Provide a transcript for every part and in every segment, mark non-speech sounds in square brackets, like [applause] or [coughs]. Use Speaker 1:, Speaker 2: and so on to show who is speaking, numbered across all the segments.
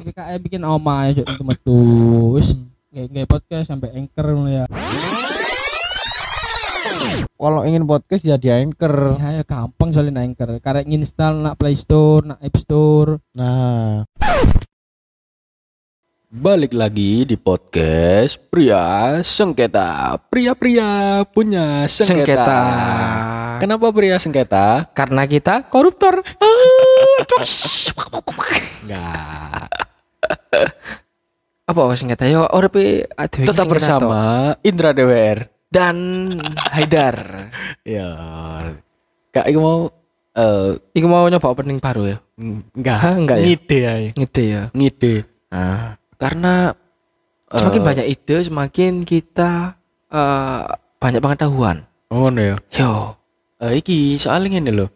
Speaker 1: PKM bikin oma ya cuk. Metu wis. Nggak podcast sampai anchor ya.
Speaker 2: Kalau ingin podcast jadi anchor.
Speaker 1: ya, ya gampang soalnya anchor. Karek nginstal nak Play Store nak App Store.
Speaker 2: Nah,
Speaker 3: Balik lagi di podcast Pria Sengketa. Pria-pria punya sengketa.
Speaker 1: sengketa
Speaker 3: Kenapa pria sengketa?
Speaker 1: karena kita koruptor [laughs]
Speaker 3: Enggak.
Speaker 1: apa sengketa yo adewe
Speaker 3: Tetap
Speaker 1: sengketa
Speaker 3: bersama Indra DWR.
Speaker 1: toh. dan Haidar
Speaker 3: Ya. Kak iku mau eh
Speaker 1: Iku mau nyoba opening baru ya?
Speaker 3: enggak,
Speaker 1: enggak ya?
Speaker 3: ngide ae.
Speaker 1: Ngide ya.
Speaker 3: Ngide.
Speaker 1: Nah,
Speaker 3: Karena
Speaker 1: semakin
Speaker 3: eh,
Speaker 1: banyak ide, semakin kita eh, banyak pengetahuan.
Speaker 3: Oh, ngono ya.
Speaker 1: Yo,
Speaker 3: Eh, iki soalnya ngene lho.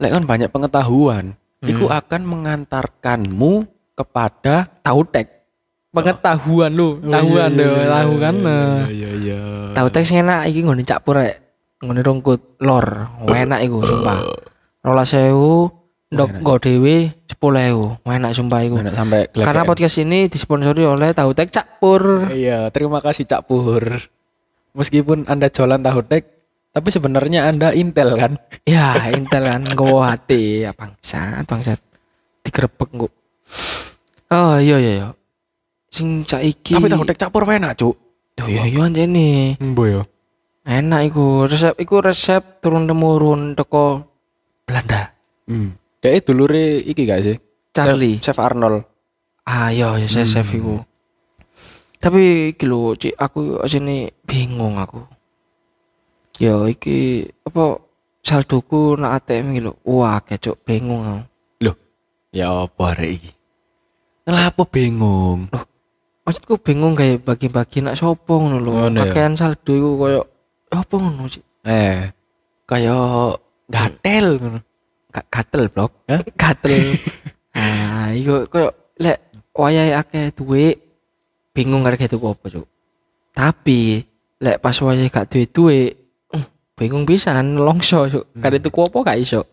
Speaker 3: Lek kan banyak pengetahuan, iku
Speaker 1: Hmm.
Speaker 3: akan mengantarkanmu kepada
Speaker 1: tahu tek. Pengetahuan lu, tahuan
Speaker 3: iya,
Speaker 1: deh, tahu kan. nah.
Speaker 3: Iya iya.
Speaker 1: Tahu tek sing enak iki nggone cak rek. Nggone rongkut lor. Enak iku sumpah. 12.000 ndok
Speaker 3: Enak.
Speaker 1: nggo dhewe 10.000. Enak sumpah iku.
Speaker 3: Enak sampai
Speaker 1: Karena
Speaker 3: gelegean.
Speaker 1: podcast ini disponsori oleh Tahu Tek Cak Pur.
Speaker 3: Iya, terima kasih Cak Pur. Meskipun Anda jualan tahu tek, tapi sebenarnya Anda Intel kan?
Speaker 1: Ya, Intel kan gowo hati ya bangsat, bangsat. Digerebek engko. Oh iya iya iya. Sing saiki
Speaker 3: Tapi tahu tek Cak Pur enak, Cuk.
Speaker 1: Oh iya iya anjene.
Speaker 3: Embo yo.
Speaker 1: Enak iku. Resep iku resep turun temurun teko Belanda.
Speaker 3: Hmm. Dek dulure iki gak sih?
Speaker 1: Charlie.
Speaker 3: Chef, Chef Arnold.
Speaker 1: Ah iya ya saya chef
Speaker 3: Hmm.
Speaker 1: iku. Tapi iki lho, Cik, aku asine bingung aku. Ya iki apa saldoku nak ATM iki lho. Wah, kecuk bingung aku.
Speaker 3: Ya apa arek iki? Kenapa bingung?
Speaker 1: maksudku bingung kayak bagi-bagi nak sopo ngono lho.
Speaker 3: Ya?
Speaker 1: Pakaian saldo iku koyo apa ngono sih?
Speaker 3: Eh, kayak gatel ngono.
Speaker 1: Gak gatel, Blok. Gatel. [laughs] ah, iku koyo lek wayahe akeh duit bingung arek tuku apa, Cuk. Tapi lek pas wayahe gak duwe duit, uh, bingung pisan longso, Cuk.
Speaker 3: Hmm.
Speaker 1: Kare tuku apa gak iso.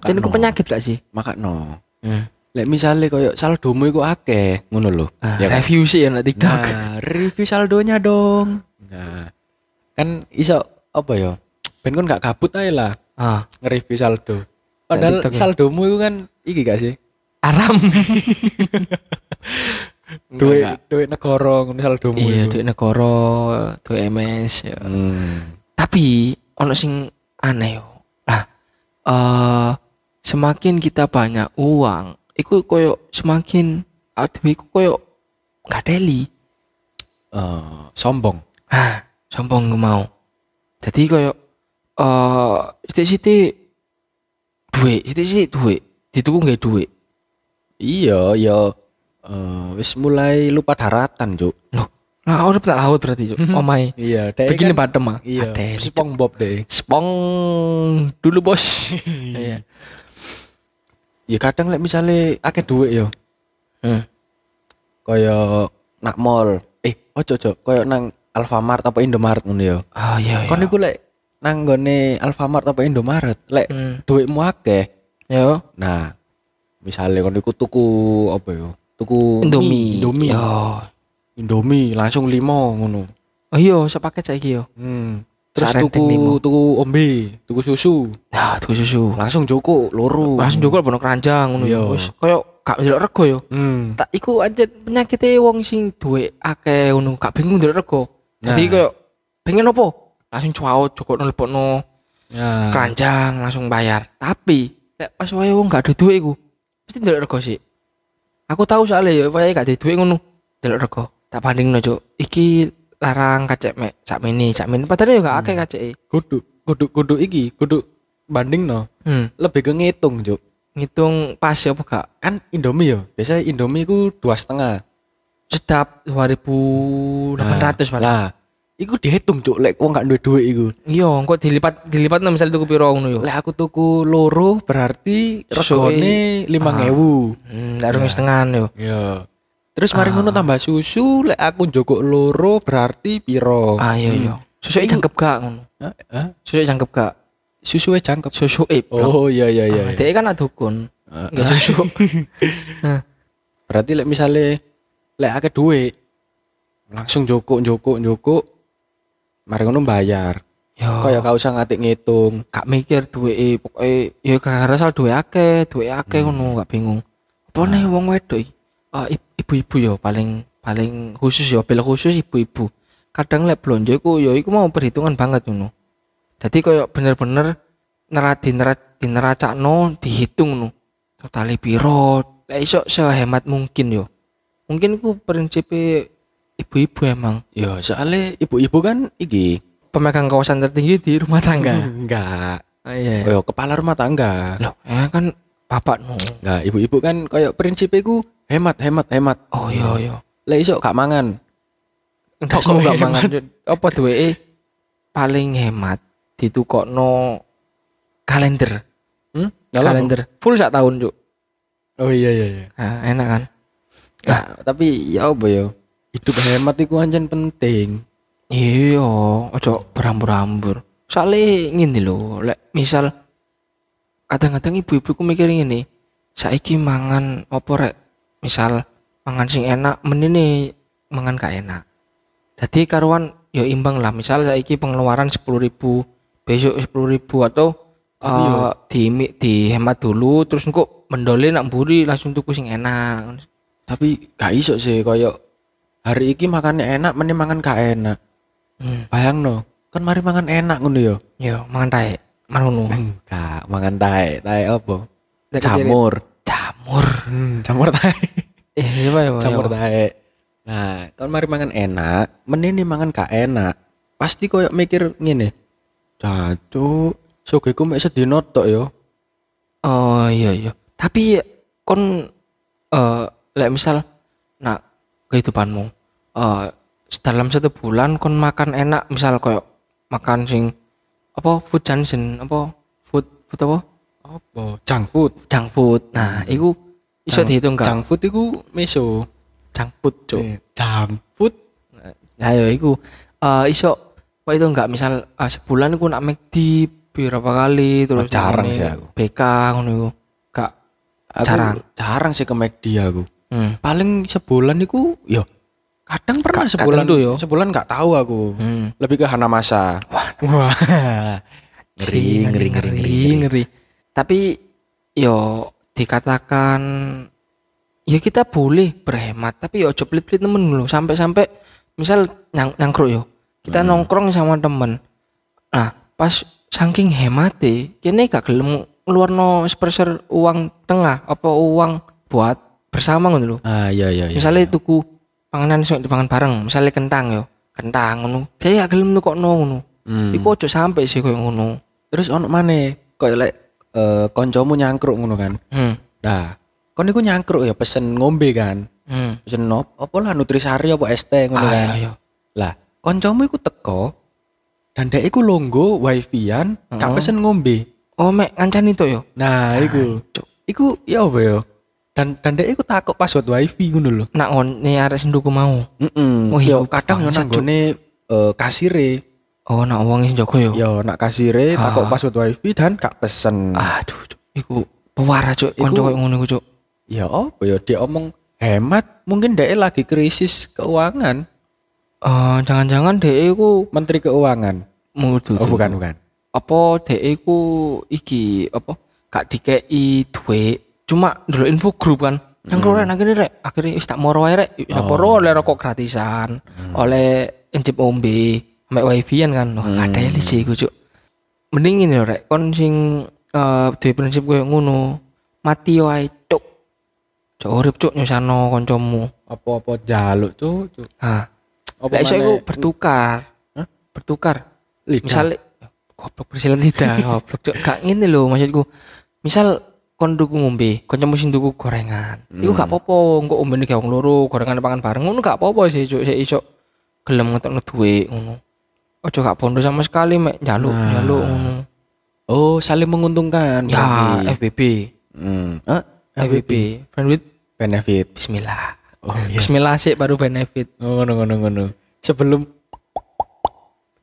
Speaker 1: Jadi ku penyakit gak sih?
Speaker 3: Makakno.
Speaker 1: Hmm.
Speaker 3: Lek misale koyo saldomu iku akeh, ngono lho.
Speaker 1: Ah,
Speaker 3: Ya kan?
Speaker 1: review sih ya nak TikTok.
Speaker 3: Nah, review saldonya dong. Nah, kan iso apa ya? Ben kon gak gabut ae lah
Speaker 1: Ah,
Speaker 3: nge-review saldo. Padahal
Speaker 1: TikTok ya?
Speaker 3: saldomu itu kan iki gak sih?
Speaker 1: aram. [laughs]
Speaker 3: Duit duit negara ngono saldomu
Speaker 1: Iya, duit negara, duit MS ya.
Speaker 3: Hmm.
Speaker 1: Tapi ono sing aneh yo. Nah, eh semakin kita banyak uang, iku koyo semakin aduh iku koyo nggak deli.
Speaker 3: Eh, sombong.
Speaker 1: Ah, sombong nggak mau. Jadi koyo eh sithik-sithik duit, sithik-sithik duit, dituku nggak duit.
Speaker 3: Iya, ya eh, wis mulai lupa daratan, Cuk.
Speaker 1: Nah, udah tak laut berarti, Cuk. [laughs] Omai.
Speaker 3: Iya, dek
Speaker 1: Begini
Speaker 3: kan,
Speaker 1: badem ah.
Speaker 3: Iya,
Speaker 1: Adeli, Cuk.
Speaker 3: SpongeBob deh.
Speaker 1: Spong dulu, Bos. [laughs] Iya.
Speaker 3: Ya kadang lek misale akeh duit yo.
Speaker 1: Hmm.
Speaker 3: Kaya nak mall. Eh, ojo ojo, kaya nang Alfamart apa Indomaret ngono yo.
Speaker 1: Oh iya.
Speaker 3: Kon iku lek nang gone Alfamart apa Indomaret, lek
Speaker 1: Hmm.
Speaker 3: duitmu akeh.
Speaker 1: Yo.
Speaker 3: Nah, misalnya kon iku tuku apa yo? Tuku
Speaker 1: Indomie.
Speaker 3: mie, Indomie.
Speaker 1: Yo.
Speaker 3: Indomie langsung limo ngono.
Speaker 1: Oh iya, sepaket saiki yo.
Speaker 3: Hmm. Terus
Speaker 1: Sarenteng
Speaker 3: tuku
Speaker 1: limo.
Speaker 3: tuku ombe, tuku susu,
Speaker 1: Nah, tuku susu.
Speaker 3: langsung joko loro.
Speaker 1: Langsung juga bono keranjang ngono
Speaker 3: Iya.
Speaker 1: ya. Wis koyo gak ndelok rego yo.
Speaker 3: Hmm.
Speaker 1: Tak iku aja penyakite wong sing duwe akeh ngono, gak bingung ndelok rego. Jadi
Speaker 3: Nah.
Speaker 1: koyo pengen opo? Langsung cuau joko nelpokno
Speaker 3: Ya.
Speaker 1: keranjang langsung bayar. Tapi lek pas wae wong gak ada duit iku, mesti ndelok rego sih. Aku tahu soalnya ya wae gak ada duit ngono. Ndelok rego. Tak bandingno, Cuk. Iki larang kacek mek sak mini, sak mini. Padahal yo gak akeh kaceke.
Speaker 3: kudu kudu kudu iki, kudu banding no.
Speaker 1: Hmm.
Speaker 3: Lebih ke ngitung, Juk.
Speaker 1: Ngitung pas ya apa gak?
Speaker 3: Kan Indomie yo. Biasanya Indomie ku dua setengah.
Speaker 1: Sedap 2800 malah.
Speaker 3: Lah, iku dihitung, Cuk. Lek wong gak duwe duit iku.
Speaker 1: Iya, kok dilipat dilipat no misal tuku piro ngono yo.
Speaker 3: Lek aku tuku loro berarti regane 5000.
Speaker 1: Hmm, ndak rung
Speaker 3: Nah.
Speaker 1: setengah yo.
Speaker 3: Iya. Terus mari
Speaker 1: Ah.
Speaker 3: ngono tambah susu, lek aku njogok loro berarti piro?
Speaker 1: Ah iya iya. Susu
Speaker 3: Iku-
Speaker 1: jangkep gak ngono.
Speaker 3: Hah?
Speaker 1: Susu jangkep gak.
Speaker 3: susuwe jangkep.
Speaker 1: susu e.
Speaker 3: Oh iya iya iya.
Speaker 1: Ah, Dia kan adukun,
Speaker 3: Ah,
Speaker 1: nggak susu. [laughs]
Speaker 3: Berarti lek misale lek akeh duit langsung joko joko joko mari ngono bayar.
Speaker 1: Yo,
Speaker 3: Kayak gak usah ngatik ngitung.
Speaker 1: gak mikir duwe pokoke ya gara asal duwe akeh, duwe akeh
Speaker 3: Hmm.
Speaker 1: ngono gak bingung. Apa nih wong wedok iki? Ib- ibu-ibu yo paling paling khusus yo, bil khusus ibu-ibu. Kadang lek blonjo iku yo iku mau perhitungan banget ngono. Dadi koyo bener-bener nerat dinerat dineracakno dihitung ngono. Totali piro? Lek iso sehemat mungkin yo. Mungkin ku prinsipe ibu-ibu emang
Speaker 3: Ya soalnya ibu-ibu kan iki
Speaker 1: pemegang kawasan tertinggi di rumah tangga.
Speaker 3: enggak.
Speaker 1: Ah, iya.
Speaker 3: Oh, kepala rumah tangga.
Speaker 1: Loh, ya kan bapak no.
Speaker 3: Enggak, ibu-ibu kan kayak prinsipnya ku hemat hemat hemat.
Speaker 1: Oh iya iya.
Speaker 3: Lek iso gak mangan.
Speaker 1: Enggak
Speaker 3: Kok hemat?
Speaker 1: mangan apa duwe paling hemat ditukokno kalender.
Speaker 3: Hmm?
Speaker 1: Kalender full sak tahun, Cuk.
Speaker 3: Oh iya iya iya.
Speaker 1: Nah, enak kan?
Speaker 3: Nah, tapi ya apa ya? Hidup hemat iku anjen penting.
Speaker 1: Iya, ojo berambur-ambur. Soalnya ngene lho, lek misal kadang-kadang ibu-ibu ku mikir ngene, saiki mangan apa rek? Misal mangan sing enak, menini mangan gak enak. Jadi karuan ya imbang lah. Misal saiki pengeluaran 10.000, besok 10.000 atau
Speaker 3: yo-
Speaker 1: eh di dihemat dulu terus engko mendole nak mburi langsung tuku sing enak.
Speaker 3: Tapi gak iso sih kayak hari iki makannya enak, mending mangan gak enak.
Speaker 1: Hmm.
Speaker 3: Bayang no, kan mari mangan enak ngono ya.
Speaker 1: Yo, mangan taek. Manono.
Speaker 3: Enggak, mangan tae, tae apa? Jamur.
Speaker 1: Jamur.
Speaker 3: Hmm, jamur tae. [laughs]
Speaker 1: Eh, iya ya,
Speaker 3: Jamur
Speaker 1: ya.
Speaker 3: tae. Nah, kan mari mangan enak, mending mangan gak enak. Pasti koyo mikir ngene. Jancuk, sogeku mek sedina tok ya.
Speaker 1: Oh iya iya. Tapi kon eh lek misal nak kehidupanmu eh dalam satu bulan kon makan enak misal koyo makan sing apa food Johnson apa food food apa
Speaker 3: Apa? Junk food.
Speaker 1: junk food. Nah, iku iso
Speaker 3: Junk-
Speaker 1: dihitung gak?
Speaker 3: Junk food iku meso.
Speaker 1: Junk food, Cuk.
Speaker 3: Eh, Junk food.
Speaker 1: Nah, ya iku eh iso apa itu enggak misal eh, sebulan iku nak McD berapa kali terus
Speaker 3: Oh, jarang sih aku.
Speaker 1: BK ngono iku. Gak
Speaker 3: Aku
Speaker 1: Jarang.
Speaker 3: jarang sih ke McD aku.
Speaker 1: hmm.
Speaker 3: Paling sebulan iku ya kadang pernah
Speaker 1: gak
Speaker 3: sebulan
Speaker 1: tentu yo.
Speaker 3: sebulan nggak tahu aku.
Speaker 1: hmm.
Speaker 3: Lebih ke Hanamasa.
Speaker 1: Wah, [laughs]
Speaker 3: Wah.
Speaker 1: Ngeri, ngeri, ngeri, ngeri. Tapi yo dikatakan ya kita boleh berhemat, tapi yo ojo pelit-pelit temen dulu. Sampai-sampai misal nyang nyangkruk yo, kita
Speaker 3: Hmm.
Speaker 1: nongkrong sama temen. Nah, pas saking hemate, kene gak gelem ngeluarno seperser uang tengah apa uang buat bersama ngono lho.
Speaker 3: Ah iya iya iya.
Speaker 1: Misalnya tuku panganan sing dipangan bareng, misalnya kentang yo, kentang ngono. Dia gak gelem nukokno ngono.
Speaker 3: Hmm.
Speaker 1: Iku ojo sampai sih koyo ngono.
Speaker 3: Terus ono maneh koyo lek eh, koncomu nyangkruk ngono kan.
Speaker 1: Hmm.
Speaker 3: Nah, kon niku nyangkruk ya pesen ngombe kan.
Speaker 1: Hmm.
Speaker 3: Pesen op, apa lah nutrisari apa teh ngono
Speaker 1: Ah,
Speaker 3: kan.
Speaker 1: iya, iya.
Speaker 3: Lah, koncomu iku teko dan dek iku longgo wifi-an gak
Speaker 1: Heeh.
Speaker 3: pesen ngombe.
Speaker 1: Oh, mek ngancani to yo.
Speaker 3: Nah, iku. Iku ya apa ya? Dan dan dek iku takut password wifi ngono lho.
Speaker 1: Nak ngone arek senduku mau.
Speaker 3: Heeh.
Speaker 1: Oh,
Speaker 3: yo
Speaker 1: iya,
Speaker 3: kadang yo
Speaker 1: bangsat, Cuk.
Speaker 3: nanggone eh, kasire.
Speaker 1: Oh, nak wong sing jaga yo.
Speaker 3: Yo nak kasire
Speaker 1: Ah.
Speaker 3: takut password wifi dan gak pesen.
Speaker 1: Aduh, Cuk. iku pewara cuk,
Speaker 3: Iku-
Speaker 1: kanca koyo ngono iku cuk.
Speaker 3: Ya apa ya dia omong hemat mungkin dek lagi krisis keuangan.
Speaker 1: Eh, jangan-jangan dhek iku
Speaker 3: Menteri Keuangan.
Speaker 1: mudu.
Speaker 3: Oh bukan bukan.
Speaker 1: Apa dhek iku iki apa? Gak dikei duit. Cuma dulu info grup kan. Yang keluar nang kene rek, akhirnya wis tak moro wae rek. Tak
Speaker 3: Oh.
Speaker 1: moro oleh rokok gratisan, oleh encip ombe, sampai wifi-an kan. Wah,
Speaker 3: Hmm.
Speaker 1: ada sih iku cuk. Mending ini rek, kon sing eh duwe prinsip koyo ngono. Mati yo ae cuk. Cuk urip cuk nyusano kancamu.
Speaker 3: Apa-apa jaluk tuh. tuh.
Speaker 1: Ah,
Speaker 3: Apa
Speaker 1: iso iku bertukar.
Speaker 3: Hah?
Speaker 1: Bertukar.
Speaker 3: Lidah.
Speaker 1: Misal goblok bersilat lidah, goblok cuk. Gak ngene lho maksudku. Misal kon tuku ngombe, kancamu sing tuku gorengan. Iku gak
Speaker 3: Hmm.
Speaker 1: apa-apa, engko ombene ge wong loro, gorengan pangan bareng ngono gak apa-apa sih cuk, sik iso gelem ngetokno duit ngono. Ojo gak bondo sama sekali mek njaluk,
Speaker 3: Nah.
Speaker 1: njaluk ngono.
Speaker 3: Oh, saling menguntungkan.
Speaker 1: Ya,
Speaker 3: berarti.
Speaker 1: FBB.
Speaker 3: Hmm. Ah,
Speaker 1: FBB. Friend with
Speaker 3: benefit.
Speaker 1: bismillah.
Speaker 3: Oh iya.
Speaker 1: Bismillah sih baru benefit.
Speaker 3: Oh, ngono ngono ngono. Sebelum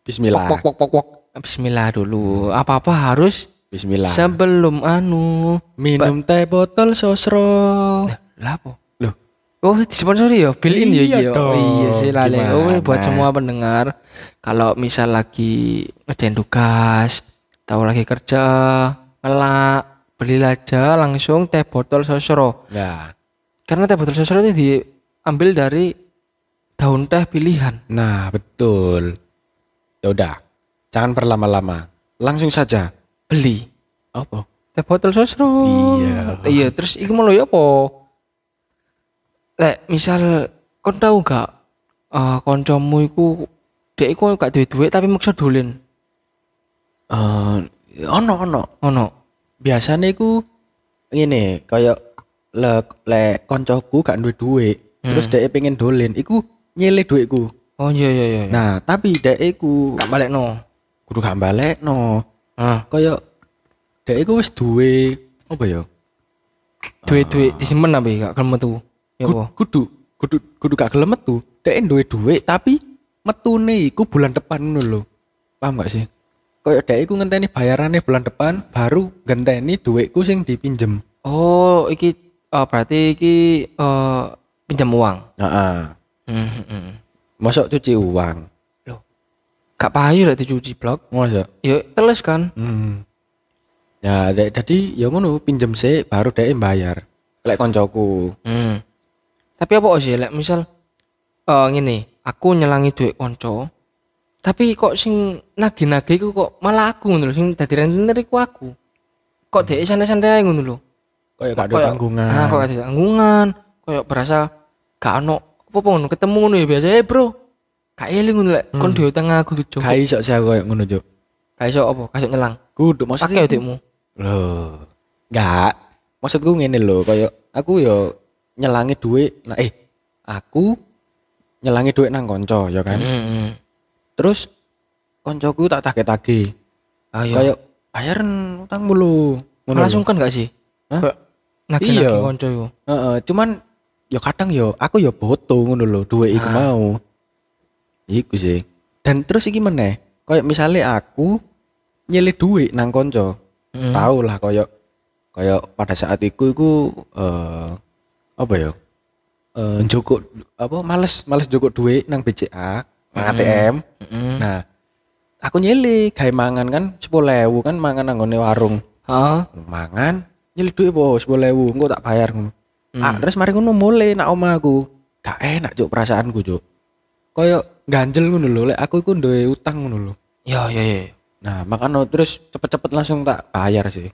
Speaker 3: Bismillah.
Speaker 1: Pok pok pok pok. bismillah dulu. Apa-apa harus
Speaker 3: Bismillah.
Speaker 1: sebelum anu.
Speaker 3: Minum teh botol sosro.
Speaker 1: Lah apa?
Speaker 3: Loh.
Speaker 1: Oh, disponsori ya? Bill in ya
Speaker 3: Iya
Speaker 1: ya? Oh,
Speaker 3: dong.
Speaker 1: iya sih lale. Oh, buat semua pendengar kalau misal lagi ngerjain tugas, tahu lagi kerja, ngelak, beli aja langsung teh botol sosro.
Speaker 3: Nah,
Speaker 1: Karena teh botol sosro itu diambil dari daun teh pilihan.
Speaker 3: nah betul. Ya udah, jangan berlama-lama. Langsung saja.
Speaker 1: Beli
Speaker 3: Apa?
Speaker 1: teh botol sosro.
Speaker 3: Iya.
Speaker 1: Iya, terus iku mau ya apa? Lek misal kon tahu gak eh koncomu iku dek iku gak duwe duit tapi maksa dolen.
Speaker 3: Eh, ono ono.
Speaker 1: Ono.
Speaker 3: Biasanya iku ngene, kayak le le koncoku gak duwe duit, terus
Speaker 1: Hmm.
Speaker 3: dhek pengen dolen, iku nyele duitku.
Speaker 1: Oh iya iya iya.
Speaker 3: Nah, tapi dhek iku
Speaker 1: gak balik no.
Speaker 3: kudu gak balekno.
Speaker 1: Ah,
Speaker 3: Kayak dhek iku wis duwe apa ya?
Speaker 1: duit-duit disimpen apa gak gelem metu. Ya apa?
Speaker 3: kudu kudu kudu gak gelem metu. Dhek duwe duit tapi metune iku bulan depan ngono lho. Paham gak sih? Kayak dhek iku ngenteni bayarannya bulan depan baru genteni duitku sing dipinjem.
Speaker 1: Oh, iki eh, berarti iki eh pinjam uang.
Speaker 3: Heeh.
Speaker 1: Hmm, hmm, hmm.
Speaker 3: Masuk cuci uang.
Speaker 1: Gak payu lek dicuci blok.
Speaker 3: Masa?
Speaker 1: Ya teles kan.
Speaker 3: Hmm. Ya, jadi ya ngono pinjem sih baru dhek bayar. Lek koncoku.
Speaker 1: Hmm. Tapi apa sih lek misal eh ngene, aku nyelangi duit konco. Tapi kok sing nagih-nagih iku kok malah aku ngono sing dadi rentenir iku aku. Kok dhek santai-santai ngono lho.
Speaker 3: Kayak gak ada
Speaker 1: Kayak-
Speaker 3: tanggungan.
Speaker 1: Ah, kok ada tanggungan, koyo berasa gak ono apa-apa ngono ketemu ngono ya biasa eh bro. Gak eling ngono lek kon
Speaker 3: Hmm.
Speaker 1: duwe utang aku gitu.
Speaker 3: Gak iso sih aku kayak ngono, Juk.
Speaker 1: Gak iso apa? Kasih nyelang.
Speaker 3: Kudu
Speaker 1: Pakai
Speaker 3: maksudnya
Speaker 1: duitmu.
Speaker 3: Loh. Enggak. Maksudku ngene lho, kayak aku yo nyelangi duit. Nah, eh aku nyelangi duit nang konco ya kan.
Speaker 1: Heeh.
Speaker 3: Terus koncoku tak tagih-tagih.
Speaker 1: Ayo.
Speaker 3: Kayak bayaran utangmu lho. Ngono
Speaker 1: Langsung
Speaker 3: lho.
Speaker 1: kan gak sih?
Speaker 3: Hah?
Speaker 1: Nagih-nagih
Speaker 3: Iya.
Speaker 1: konco iku.
Speaker 3: Heeh, cuman ya kadang yo aku yo boto ngono lho, duit iku
Speaker 1: Ah.
Speaker 3: mau. Iku sih. Dan terus iki meneh, kayak misalnya aku nyele duit nang konco.
Speaker 1: Heeh.
Speaker 3: tahu lah koyo koyo pada saat itu iku eh apa ya eh joko apa males males joko duit nang BCA nang
Speaker 1: Hmm.
Speaker 3: ATM
Speaker 1: Heeh.
Speaker 3: nah aku nyeli gawe mangan kan sepuluh kan mangan nang ngone warung
Speaker 1: Heeh.
Speaker 3: mangan nyeli duit po sepuluh engko tak bayar ngono
Speaker 1: Hmm.
Speaker 3: ah terus mari ngono mulai nak oma aku gak enak cuk perasaanku cuk koyo ganjel ngono lho lek aku iku duwe utang ngono lho
Speaker 1: Ya ya ya.
Speaker 3: nah makanya terus cepet-cepet langsung tak bayar sih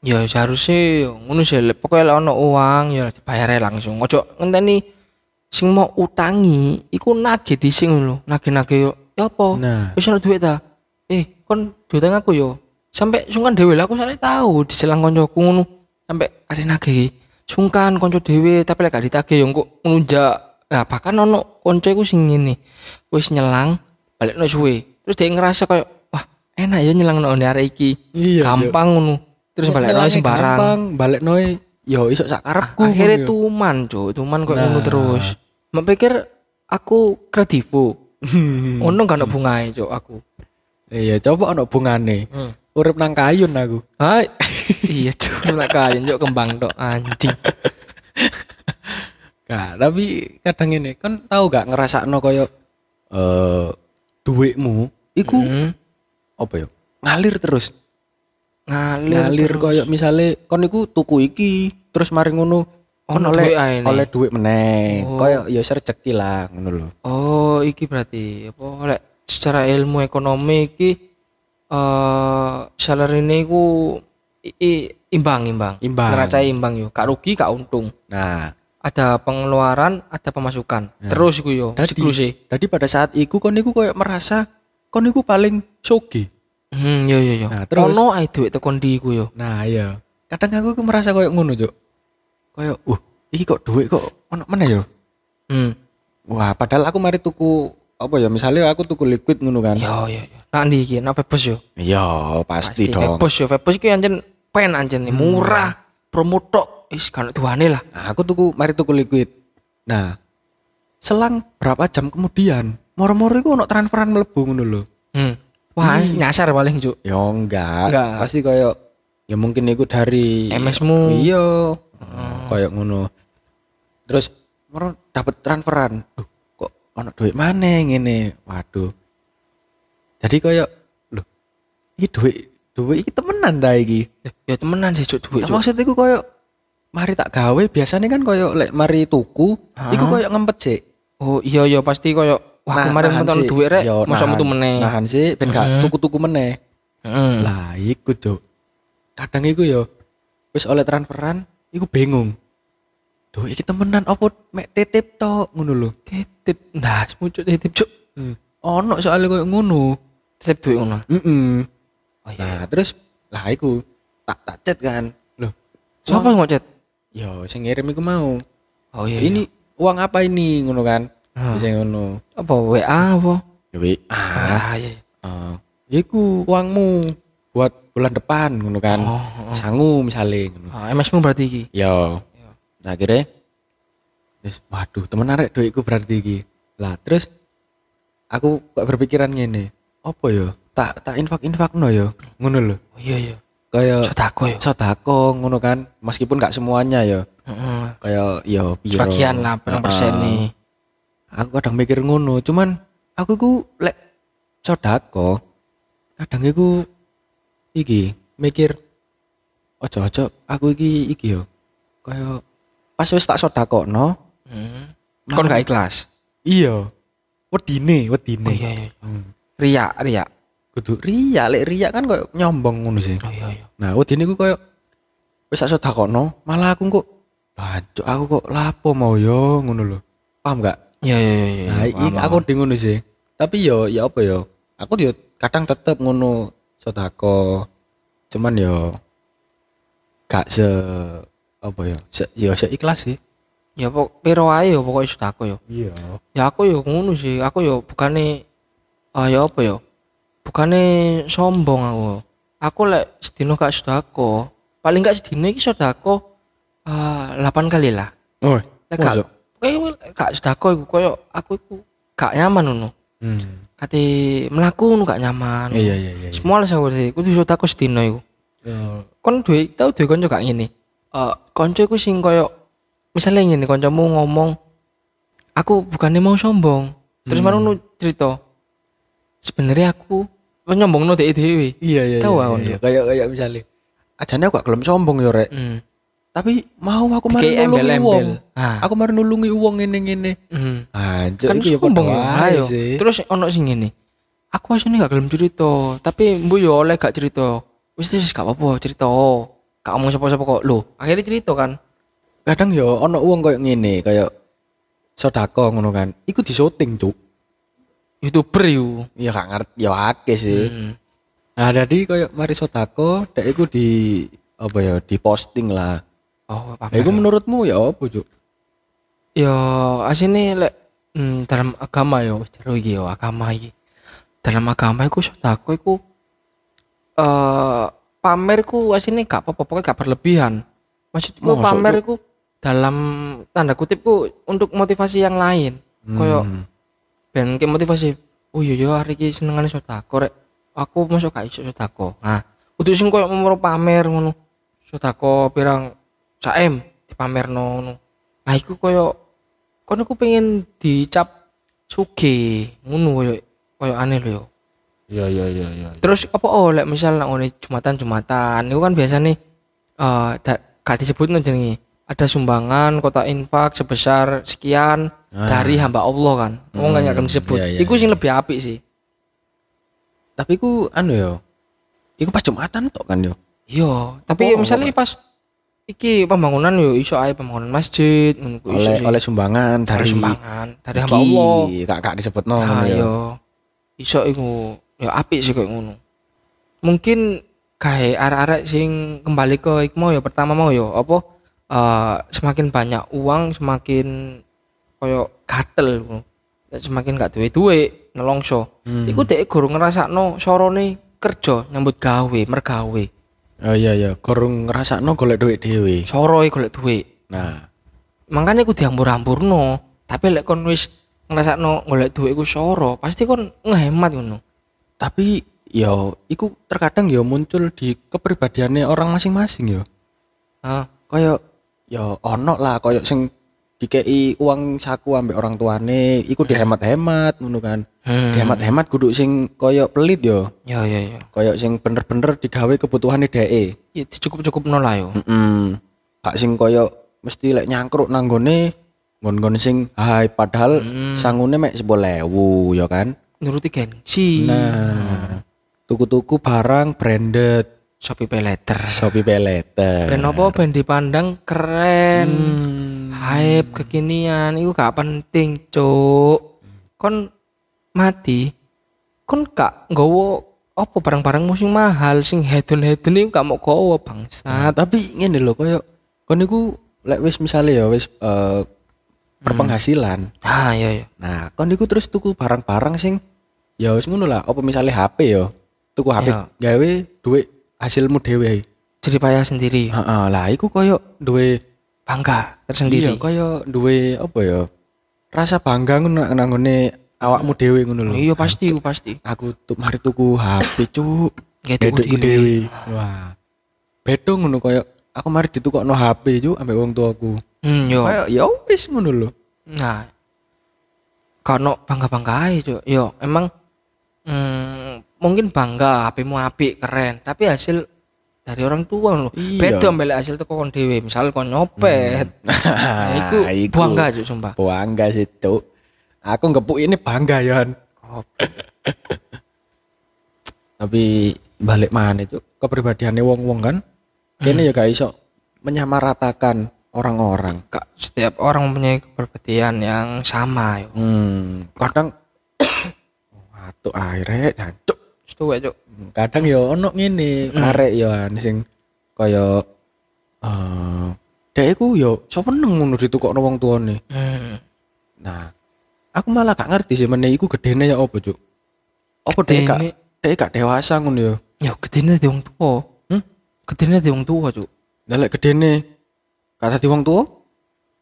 Speaker 1: Ya seharusnya ngono sih lek pokoke lek ono uang ya dibayar langsung. Ojo ngenteni sing mau utangi iku nagih dhisik ngono lho. Nagih-nagih yo ya apa?
Speaker 3: nah
Speaker 1: Wis ono duit ta? Eh, kon duit aku yo. Sampai sungkan dhewe lah aku soalnya tahu diselang koncoku ngono. Sampai ada nagih. Sungkan konco dhewe tapi lek gak ditagih yo engko ngunjak. Nah, bahkan ono konco iku sing ngene. Wis nyelang balik no suwe. Terus dia ngerasa kayak wah enak ya nyelang no arek iki.
Speaker 3: iya.
Speaker 1: Gampang ngono. Terus balik no sembarang.
Speaker 3: gampang, balik noe yo iso sak karepku.
Speaker 1: Akhirnya
Speaker 3: yo.
Speaker 1: tuman, Cuk. Tuman kok ngono
Speaker 3: Nah.
Speaker 1: terus. Mak pikir aku kredivo.
Speaker 3: Hmm.
Speaker 1: Untung gak ono bungae, Cuk, aku.
Speaker 3: Iya, coba ono bungane.
Speaker 1: Hmm.
Speaker 3: Urip nang kayun aku.
Speaker 1: Hai. [laughs] iya, Cuk, kayen Cuk kembang tok anjing. [laughs]
Speaker 3: Gak, tapi kadang ini kan tahu gak ngerasakno koyo eh duitmu iku
Speaker 1: Hmm.
Speaker 3: apa ya? Ngalir terus.
Speaker 1: Ngalir,
Speaker 3: Ngalir
Speaker 1: terus.
Speaker 3: koyo misale kon iku tuku iki, terus mari ngono kon
Speaker 1: Ono
Speaker 3: oleh
Speaker 1: duit
Speaker 3: oleh duit meneh.
Speaker 1: Oh.
Speaker 3: Koyo ya rezeki lah ngono lho.
Speaker 1: Oh, iki berarti apa lek secara ilmu ekonomi iki eh salary ini ku i- i- imbang imbang.
Speaker 3: Imbang.
Speaker 1: Neracai imbang yo. Gak rugi, gak untung.
Speaker 3: Nah,
Speaker 1: Ada pengeluaran, ada pemasukan.
Speaker 3: Nah.
Speaker 1: Terus iku yo,
Speaker 3: Tadi-
Speaker 1: siklusnya.
Speaker 3: Jadi pada saat iku kon iku koyo merasa kon iku paling soge.
Speaker 1: Hmm, yo yo yo.
Speaker 3: Nah, terus?
Speaker 1: ono ae duit tekan ndi iku yo.
Speaker 3: Nah, iya. Kadang aku iku merasa koyo ngono, Cuk. Koyo, uh, iki kok duit kok ono mana ya?
Speaker 1: Hmm.
Speaker 3: Wah, padahal aku mari tuku apa ya? Misalnya aku tuku liquid ngono kan.
Speaker 1: Yo yo yo. Nak ndi iki? Nak Vapos yo.
Speaker 3: Iya, pasti, dong.
Speaker 1: Vapos yo, Vapos iki anjen pen anjen nih, murah. Promo tok. Wis kan tuane lah.
Speaker 3: Nah, aku tuku mari tuku liquid. Nah, selang berapa jam kemudian, moro-moro iku ono transferan ngono lho.
Speaker 1: Hmm. Wah,
Speaker 3: Hmm.
Speaker 1: nyasar paling, Cuk.
Speaker 3: Ya enggak.
Speaker 1: Enggak.
Speaker 3: Pasti koyo ya mungkin iku dari
Speaker 1: MS-mu.
Speaker 3: Iya.
Speaker 1: Hmm.
Speaker 3: Koyo ngono. Terus ngono dapat transferan. Duh, kok ono duit maneh ngene. Waduh. Jadi koyo lho, iki duit duit iki temenan ta iki.
Speaker 1: Ya temenan sih, Cuk, duit,
Speaker 3: Nah, maksud iku koyo mari tak gawe biasanya kan koyo lek mari tuku
Speaker 1: Hah?
Speaker 3: iku koyo ngempet sih.
Speaker 1: Oh, iya iya pasti koyo wah
Speaker 3: Nah,
Speaker 1: kemarin metu
Speaker 3: sih.
Speaker 1: duit rek,
Speaker 3: nahan-
Speaker 1: metu meneh.
Speaker 3: Nahan sih ben gak tuku-tuku meneh.
Speaker 1: Heeh.
Speaker 3: Lah iku Cuk. Kadang iku yo wis oleh transferan iku bingung. Duh iki temenan opo mek titip tok ngono lho.
Speaker 1: Titip. Nah, semucuk titip, Cuk.
Speaker 3: Ono soalnya koyo ngono.
Speaker 1: Titip duit ngono.
Speaker 3: Heeh.
Speaker 1: Oh
Speaker 3: Nah, terus lah iku tak tak chat kan. Loh,
Speaker 1: Siapa yang ngocet?
Speaker 3: Yo sing ngirim iku mau.
Speaker 1: Oh iya.
Speaker 3: Ini uang apa ini ngono kan?
Speaker 1: Ah.
Speaker 3: Bisa ngono.
Speaker 1: apa WA apa?
Speaker 3: Ya wi. Ah,
Speaker 1: iya.
Speaker 3: ah. iku uangmu buat bulan depan ngono kan.
Speaker 1: Oh, oh.
Speaker 3: Sangu misalnya ngono.
Speaker 1: Ah, MS-mu berarti iki.
Speaker 3: Yo.
Speaker 1: Yo.
Speaker 3: Nah, akhirnya Terus, waduh, temen arek duitku berarti iki. Lah, terus aku kok berpikiran ngene. Apa ya? Tak tak infak-infakno ya. Ngono lho.
Speaker 1: Oh iya iya.
Speaker 3: Kayak
Speaker 1: Sodako ya.
Speaker 3: sodako ngono kan. Meskipun gak semuanya ya.
Speaker 1: Heeh.
Speaker 3: Kayak ya piro.
Speaker 1: Sebagian lah, berapa persen nih.
Speaker 3: Aku kadang mikir ngono, cuman aku ku lek sodako kadang iku iki mikir ojo-ojo aku iki iki yo. Kayak pas wis tak sodakokno,
Speaker 1: Heeh. Kon gak ikhlas.
Speaker 3: Iya. Wedine,
Speaker 1: Oh
Speaker 3: wedine.
Speaker 1: iya iya.
Speaker 3: Hmm.
Speaker 1: Riak, riak.
Speaker 3: Kudu riya, lek riya kan koyo nyombong ngono sih.
Speaker 1: Oh iya iya.
Speaker 3: Nah, wedine ku koyo wis tak sedakono, malah aku kok Lanjut aku kok lapo mau yo ngono lho. Paham gak?
Speaker 1: Iya iya iya. iya.
Speaker 3: Nah, iki
Speaker 1: paham.
Speaker 3: aku di ngono sih. Tapi yo ya apa yo? Aku yo kadang tetep ngono sodako. Cuman yo gak se apa ya? Se, yo se ikhlas sih.
Speaker 1: ya pok piro ae yo pokoke sodako yo.
Speaker 3: Iya.
Speaker 1: Ya aku yo ngono sih. Aku yo bukane ah ya apa yo? Bukane sombong aku. Aku lek sedino gak sodako, paling gak sedino iki sodako ah 8 kali lah.
Speaker 3: Oh,
Speaker 1: Lek gak kowe gak sodako iku koyo aku iku gak nyaman ngono.
Speaker 3: Hmm.
Speaker 1: Kate mlaku ngono gak nyaman.
Speaker 3: Iya iya iya. iya.
Speaker 1: Semua lah saya kudu sodako sedino iku.
Speaker 3: Yo,
Speaker 1: kon duwe tau duwe kanca gak ngene. Eh kanca iku sing koyo misalnya ngene kancamu ngomong aku bukannya mau sombong. Terus
Speaker 3: Hmm.
Speaker 1: baru nu cerita. Sebenarnya aku wis nyombongno dhek dhewe.
Speaker 3: Iya iya.
Speaker 1: Tahu
Speaker 3: iya,
Speaker 1: aku,
Speaker 3: iya.
Speaker 1: Nduk.
Speaker 3: Kayak kayak misalnya. Ajane aku gak gelem sombong yo rek.
Speaker 1: Hmm.
Speaker 3: Tapi mau aku mari nulungi wong.
Speaker 1: Ah.
Speaker 3: Aku mari nulungi wong ngene-ngene. Anjir
Speaker 1: Kan
Speaker 3: iki
Speaker 1: sombong ya. Ayo. Terus ono sing ngene. Aku asline gak gelem cerita, tapi mbu yo oleh gak cerita. Wis wis gak apa-apa cerita. Gak ngomong sapa-sapa kok. Loh, akhirnya cerita kan.
Speaker 3: kadang yo ono wong koyo ngene, kayak sodako ngono kan. Iku di syuting, Cuk.
Speaker 1: YouTuber yo.
Speaker 3: Ya gak ngerti ya akeh sih.
Speaker 1: Hmm.
Speaker 3: Nah, jadi koyo mari sodako, dek iku di apa ya, di posting lah.
Speaker 1: Oh,
Speaker 3: Nah, iku menurutmu ya apa, Cuk?
Speaker 1: Ya asine lek hmm, dalam agama yo jero iki yo agama iki. Dalam agama iku sedako iku eh pamer ku asine gak apa-apa pokoknya gak berlebihan. Maksudku
Speaker 3: Mosok,
Speaker 1: pamer iku dalam tanda kutip ku untuk motivasi yang lain. Koyo
Speaker 3: Hmm.
Speaker 1: Ben ke motivasi. Oh iya yo hari iki senengane sedako rek. Aku masuk gak iso sedako. Nah, kudu sing koyo mau pamer ngono. Sedako pirang saem dipamerno ngono. Nah, iku koyo kono aku pengen dicap suge ngono koyo koyo aneh lho yo.
Speaker 3: Iya iya iya iya.
Speaker 1: Terus apa oh lek misal nak ngene jumatan-jumatan itu kan biasanya eh da- gak disebut jenenge. Ada sumbangan kota infak sebesar sekian
Speaker 3: Ah.
Speaker 1: dari hamba Allah kan. Wong
Speaker 3: Hmm,
Speaker 1: gak akan disebut.
Speaker 3: iya, iya,
Speaker 1: Iku sing
Speaker 3: iya.
Speaker 1: lebih apik sih.
Speaker 3: Tapi iku anu yo. Iku pas Jumatan tok kan yo.
Speaker 1: Iya, tapi
Speaker 3: Apa-
Speaker 1: misalnya pas iki pembangunan yo iso ae pembangunan masjid ngono ku iso
Speaker 3: Oleh
Speaker 1: sih.
Speaker 3: oleh sumbangan
Speaker 1: dari sumbangan dari hamba Allah.
Speaker 3: Kak kak disebutno
Speaker 1: Nah,
Speaker 3: ngono yo.
Speaker 1: yo iso iku ya apik sih kayak ngono. Mungkin kayak arek-arek sing kembali ke iku mau ya pertama mau ya apa eh, semakin banyak uang semakin koyo gatel. Semakin gak duwe duwe nelongso.
Speaker 3: Hmm.
Speaker 1: Iku dek guru ngrasakno sorone kerja nyambut gawe, mergawe.
Speaker 3: Oh iya iya, kurang ngrasakno golek duit dhewe.
Speaker 1: Soro e golek duit.
Speaker 3: Nah,
Speaker 1: Makanya aku diambur-amburno. Tapi lek kon wis ngrasakno golek duit iku soro, pasti kon ngehemat ngono.
Speaker 3: tapi yo iku terkadang yo muncul di kepribadiannya orang masing-masing yo
Speaker 1: Ah,
Speaker 3: kayak yo ono lah kayak sing dikei uang saku ambek orang tuane iku dihemat-hemat ngono kan
Speaker 1: hmm.
Speaker 3: dihemat-hemat kudu sing kayak pelit yo
Speaker 1: Ya ya ya.
Speaker 3: kayak sing bener-bener digawe kebutuhane dhek
Speaker 1: Ya cukup-cukup nol lah yo.
Speaker 3: Heeh. Gak sing koyo mesti lek nyangkruk nang gone nggon-nggon sing hai padahal
Speaker 1: Hmm.
Speaker 3: sangune mek 10.000 ya kan.
Speaker 1: Nuruti gengsi.
Speaker 3: Nah, tuku-tuku barang branded
Speaker 1: Shopee Pay Later.
Speaker 3: Shopee Pay Later.
Speaker 1: Ben apa ben dipandang keren.
Speaker 3: Hmm.
Speaker 1: Hype kekinian iku gak penting, Cuk. Kon mati. Kon gak nggawa apa barang-barang sing mahal sing hedon-hedon iku gak mau gawa
Speaker 3: Nah,
Speaker 1: bangsat.
Speaker 3: tapi ngene lho koyo kon niku lek wis misale ya wis eh, berpenghasilan.
Speaker 1: Ah iya iya.
Speaker 3: Nah, kon niku terus tuku barang-barang sing ya wis ngono lah, apa misale HP ya. Tuku HP
Speaker 1: Iya.
Speaker 3: gawe duit hasilmu dhewe.
Speaker 1: Jadi payah sendiri.
Speaker 3: Heeh, lah iku koyo duwe
Speaker 1: Bangga tersendiri.
Speaker 3: Iya, koyo duwe apa ya? Rasa bangga ngono nang nggone awakmu dhewe ngono lho.
Speaker 1: Iya pasti, iku pasti.
Speaker 3: Aku tuh mari tuku HP, Cuk. Bedokku dhewe. Wah. Bedo ngono koyo aku mari ditukokno HP, Cuk, ambek wong tuaku.
Speaker 1: Hmm, yo.
Speaker 3: Kayak ya wis ngono lho.
Speaker 1: Nah, kono bangga-bangga aja, Cuk. Yo, emang hmm, mungkin bangga HP-mu apik, keren, tapi hasil dari orang tua loh.
Speaker 3: Iya.
Speaker 1: Beda ambek hasil teko kon dhewe, misal kon nyopet. [laughs] Nah, iku bangga, Cuk, sumpah.
Speaker 3: Bangga sih, Cuk. Aku ngepuk ini bangga ya. Tapi balik mana Cuk? Kepribadiannya wong-wong kan. Kene ya gak iso menyamaratakan orang-orang.
Speaker 1: Kak, setiap orang mempunyai kepribadian yang sama, yo.
Speaker 3: Hmm, kadang [coughs] Waduh akhirnya jancuk.
Speaker 1: Setuju, Cuk.
Speaker 3: Kadang ya ono ngene,
Speaker 1: Hmm.
Speaker 3: karek ya sing kaya eh dhek iku ya seneng ngono ditukokno wong tuane.
Speaker 1: Hmm.
Speaker 3: Nah, aku malah gak ngerti sih meneh iku gedene ya apa, Cuk? Apa dhek gak dhek gak dewasa ngono ya?
Speaker 1: Ya gedene di wong tua.
Speaker 3: Hmm?
Speaker 1: Gedene di wong tua, Cuk.
Speaker 3: Lah lek gedene kata di wong tua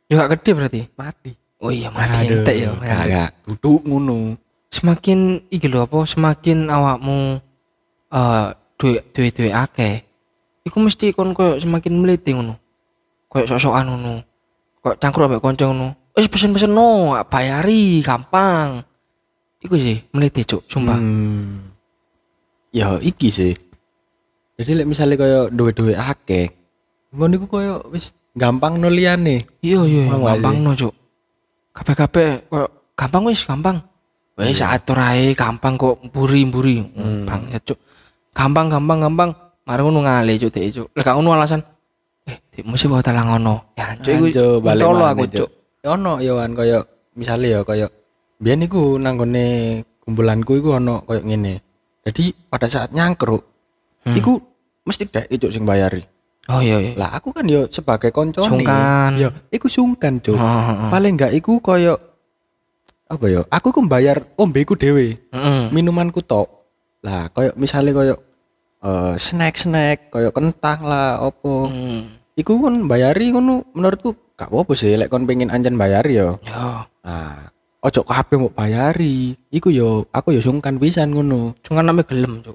Speaker 1: Ya gak gede berarti.
Speaker 3: mati.
Speaker 1: Oh iya mati entek ya.
Speaker 3: Gak gak duduk ngono.
Speaker 1: Semakin iki lho apa semakin awakmu eh duit duit duit akeh. Iku mesti kon koyo semakin meliti ngono. Koyo sok-sokan ngono. Koyo cangkruk ambek kanca ngono. Wis pesen-pesen no, bayari gampang. Iku sih meliti cuk, sumpah.
Speaker 3: Hmm. Ya iki sih. Jadi lek misalnya kaya duwe-duwe akeh, ngono iku kaya wis gampang no liyane.
Speaker 1: Iya iya iya, gampang no cuk. Kabeh-kabeh koyo gampang wis gampang. Wis
Speaker 3: Iya.
Speaker 1: atur ae gampang kok mburi-mburi.
Speaker 3: Hmm.
Speaker 1: Bang ya cuk. Gampang gampang gampang. Mari ngono ngale cuk dek cuk. Gak ngono alasan eh mesti bawa talang ngono. Ya cuk iku tolo aku
Speaker 3: Cuk. Ya ono ya wan kaya misale ya kaya biyen iku nang gone kumpulanku iku ono kaya ngene. Jadi pada saat nyangkruk,
Speaker 1: Hmm.
Speaker 3: iku mesti dek itu sing bayari.
Speaker 1: Oh iya iya.
Speaker 3: Lah aku kan yo sebagai koncone.
Speaker 1: Sungkan.
Speaker 3: Ya, iku sungkan, Cuk. Paling enggak iku kaya apa ya? Aku ku bayar ombeku dhewe.
Speaker 1: Heeh.
Speaker 3: minumanku tok. Lah koyo misalnya koyo eh snack-snack koyo kentang lah opo.
Speaker 1: Hmm.
Speaker 3: Iku kan bayari ngono menurutku gak apa-apa sih lek kon pengen anjen bayari yo.
Speaker 1: Yo,
Speaker 3: Nah, ojo kabeh mau bayari. Iku yo aku yo sungkan pisan ngono.
Speaker 1: cuma namanya gelem cuk.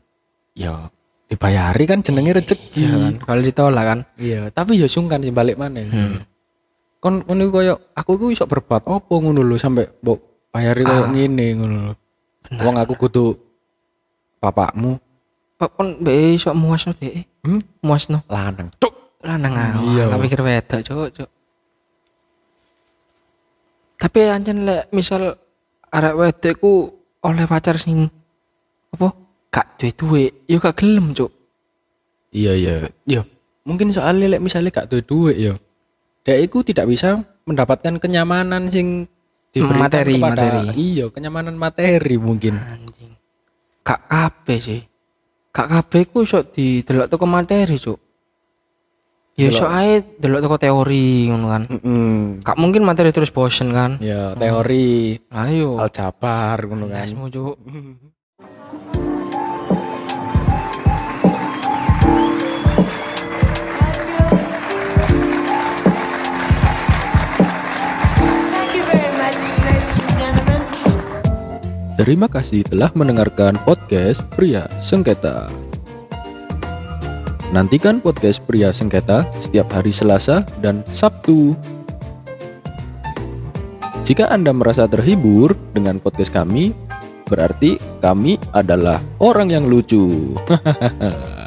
Speaker 3: Yo dibayari kan jenenge rezeki.
Speaker 1: Iya kan. Kalau ditolak kan.
Speaker 3: Iya, tapi yo sungkan sih balik mana.
Speaker 1: Hmm.
Speaker 3: Kon ngono koyo aku ku iso berbuat opo ngono lho sampai mbok bayari koyo
Speaker 1: Ah.
Speaker 3: ngene ngono lho. Wong aku kudu bapakmu
Speaker 1: kon mbek iso muasno dek.
Speaker 3: Hmm?
Speaker 1: Muasno.
Speaker 3: lanang. Cuk.
Speaker 1: lanang ah
Speaker 3: Iya.
Speaker 1: tak pikir wedok cuk cuk tapi ancen lek misal arek wedok iku oleh pacar sing apa gak duwe duwe yo gak gelem cuk
Speaker 3: Iya iya. Iya. Mungkin soalnya lek misalnya gak duwe duit ya. Dek iku tidak bisa mendapatkan kenyamanan sing diberikan
Speaker 1: Materi,
Speaker 3: kepada
Speaker 1: materi.
Speaker 3: iya kenyamanan materi mungkin.
Speaker 1: Anjing. Gak kabeh sih. Gak kabeh iku iso didelok teko materi cuk. Ya iso ae delok teko teori ngono kan.
Speaker 3: Mm-mm.
Speaker 1: gak mungkin materi terus bosen kan.
Speaker 3: Ya teori
Speaker 1: ayo
Speaker 3: aljabar ngono kan.
Speaker 1: Lesmu, [laughs]
Speaker 3: Terima kasih telah mendengarkan podcast Pria Sengketa. Nantikan podcast Pria Sengketa setiap hari Selasa dan Sabtu. Jika Anda merasa terhibur dengan podcast kami, berarti kami adalah orang yang lucu. Hahaha. [laughs]